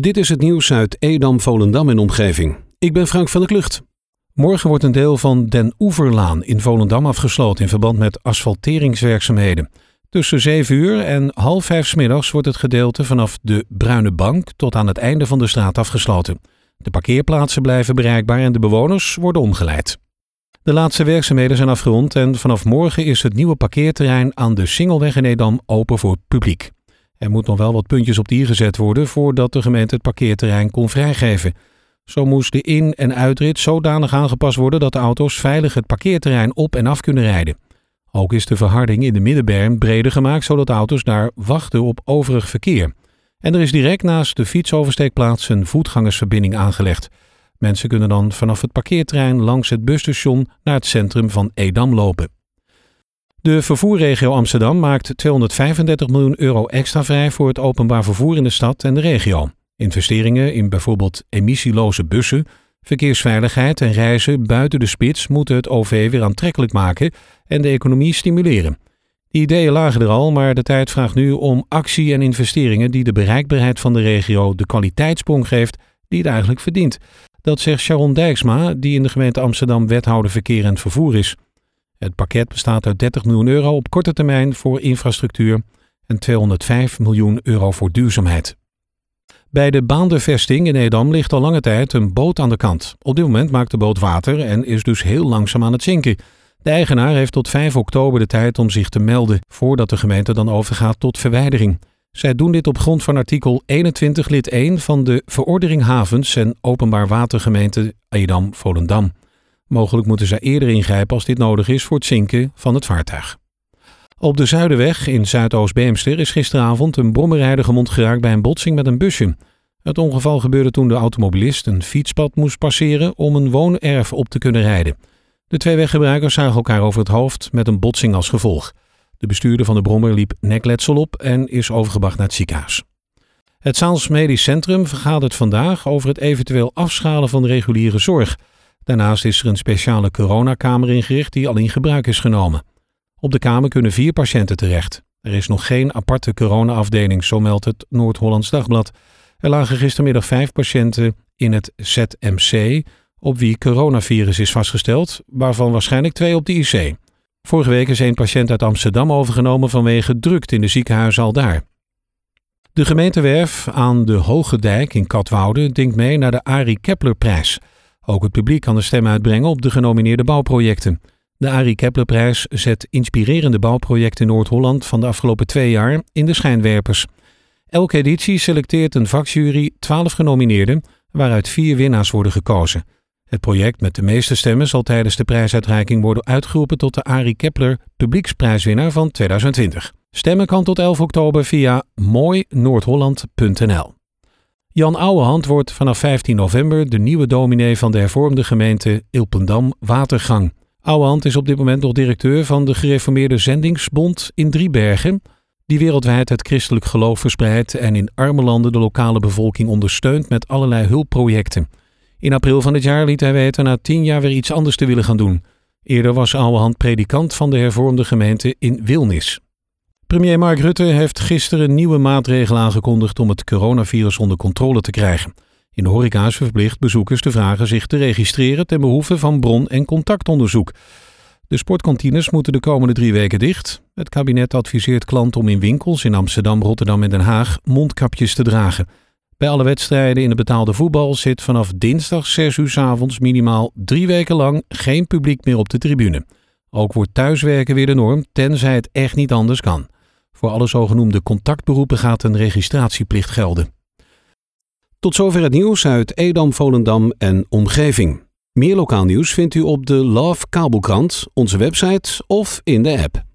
Dit is het nieuws uit Edam, Volendam en omgeving. Ik ben Frank van der Klucht. Morgen wordt een deel van Den Oeverlaan in Volendam afgesloten in verband met asfalteringswerkzaamheden. Tussen 7 uur en half 5 s middags wordt het gedeelte vanaf de Bruine Bank tot aan het einde van de straat afgesloten. De parkeerplaatsen blijven bereikbaar en de bewoners worden omgeleid. De laatste werkzaamheden zijn afgerond en vanaf morgen is het nieuwe parkeerterrein aan de Singelweg in Edam open voor publiek. Er moet nog wel wat puntjes op de i gezet worden voordat de gemeente het parkeerterrein kon vrijgeven. Zo moest de in- en uitrit zodanig aangepast worden dat de auto's veilig het parkeerterrein op en af kunnen rijden. Ook is de verharding in de middenberm breder gemaakt zodat auto's daar wachten op overig verkeer. En er is direct naast de fietsoversteekplaats een voetgangersverbinding aangelegd. Mensen kunnen dan vanaf het parkeerterrein langs het busstation naar het centrum van Edam lopen. De vervoerregio Amsterdam maakt 235 miljoen euro extra vrij voor het openbaar vervoer in de stad en de regio. Investeringen in bijvoorbeeld emissieloze bussen, verkeersveiligheid en reizen buiten de spits moeten het OV weer aantrekkelijk maken en de economie stimuleren. Die ideeën lagen er al, maar de tijd vraagt nu om actie en investeringen die de bereikbaarheid van de regio de kwaliteitssprong geeft die het eigenlijk verdient. Dat zegt Sharon Dijksma, die in de gemeente Amsterdam wethouder verkeer en vervoer is. Het pakket bestaat uit 30 miljoen euro op korte termijn voor infrastructuur en 205 miljoen euro voor duurzaamheid. Bij de baandervesting in Edam ligt al lange tijd een boot aan de kant. Op dit moment maakt de boot water en is dus heel langzaam aan het zinken. De eigenaar heeft tot 5 oktober de tijd om zich te melden, voordat de gemeente dan overgaat tot verwijdering. Zij doen dit op grond van artikel 21 lid 1 van de Verordening Havens en Openbaar Watergemeente Edam-Volendam. Mogelijk moeten zij eerder ingrijpen als dit nodig is voor het zinken van het vaartuig. Op de Zuiderweg in Zuidoost-Beemster is gisteravond een brommerrijder gewond geraakt bij een botsing met een busje. Het ongeval gebeurde toen de automobilist een fietspad moest passeren om een woonerf op te kunnen rijden. De twee weggebruikers zagen elkaar over het hoofd met een botsing als gevolg. De bestuurder van de brommer liep nekletsel op en is overgebracht naar het ziekenhuis. Het Zaals Medisch Centrum vergadert vandaag over het eventueel afschalen van de reguliere zorg. Daarnaast is er een speciale coronakamer ingericht die al in gebruik is genomen. Op de kamer kunnen vier patiënten terecht. Er is nog geen aparte coronaafdeling, zo meldt het Noord-Hollands Dagblad. Er lagen gistermiddag vijf patiënten in het ZMC op wie coronavirus is vastgesteld, waarvan waarschijnlijk twee op de IC. Vorige week is een patiënt uit Amsterdam overgenomen vanwege drukte in de ziekenhuizen al daar. De gemeentewerf aan de Hoge Dijk in Katwoude denkt mee naar de Arie Keplerprijs. Ook het publiek kan de stem uitbrengen op de genomineerde bouwprojecten. De Arie Keplerprijs zet inspirerende bouwprojecten in Noord-Holland van de afgelopen twee jaar in de schijnwerpers. Elke editie selecteert een vakjury 12 genomineerden, waaruit vier winnaars worden gekozen. Het project met de meeste stemmen zal tijdens de prijsuitreiking worden uitgeroepen tot de Arie Kepler publieksprijswinnaar van 2020. Stemmen kan tot 11 oktober via mooinoordholland.nl. Jan Ouwehand wordt vanaf 15 november de nieuwe dominee van de hervormde gemeente Ilpendam Watergang. Ouwehand is op dit moment nog directeur van de gereformeerde zendingsbond in Driebergen, die wereldwijd het christelijk geloof verspreidt en in arme landen de lokale bevolking ondersteunt met allerlei hulpprojecten. In april van dit jaar liet hij weten na tien jaar weer iets anders te willen gaan doen. Eerder was Ouwehand predikant van de hervormde gemeente in Wilnis. Premier Mark Rutte heeft gisteren nieuwe maatregelen aangekondigd om het coronavirus onder controle te krijgen. In de horeca is verplicht bezoekers te vragen zich te registreren ten behoeve van bron- en contactonderzoek. De sportkantines moeten de komende drie weken dicht. Het kabinet adviseert klanten om in winkels in Amsterdam, Rotterdam en Den Haag mondkapjes te dragen. Bij alle wedstrijden in het betaalde voetbal zit vanaf dinsdag 6 uur s avonds minimaal drie weken lang geen publiek meer op de tribune. Ook wordt thuiswerken weer de norm, tenzij het echt niet anders kan. Voor alle zogenoemde contactberoepen gaat een registratieplicht gelden. Tot zover het nieuws uit Edam, Volendam en omgeving. Meer lokaal nieuws vindt u op de Love Kabelkrant, onze website of in de app.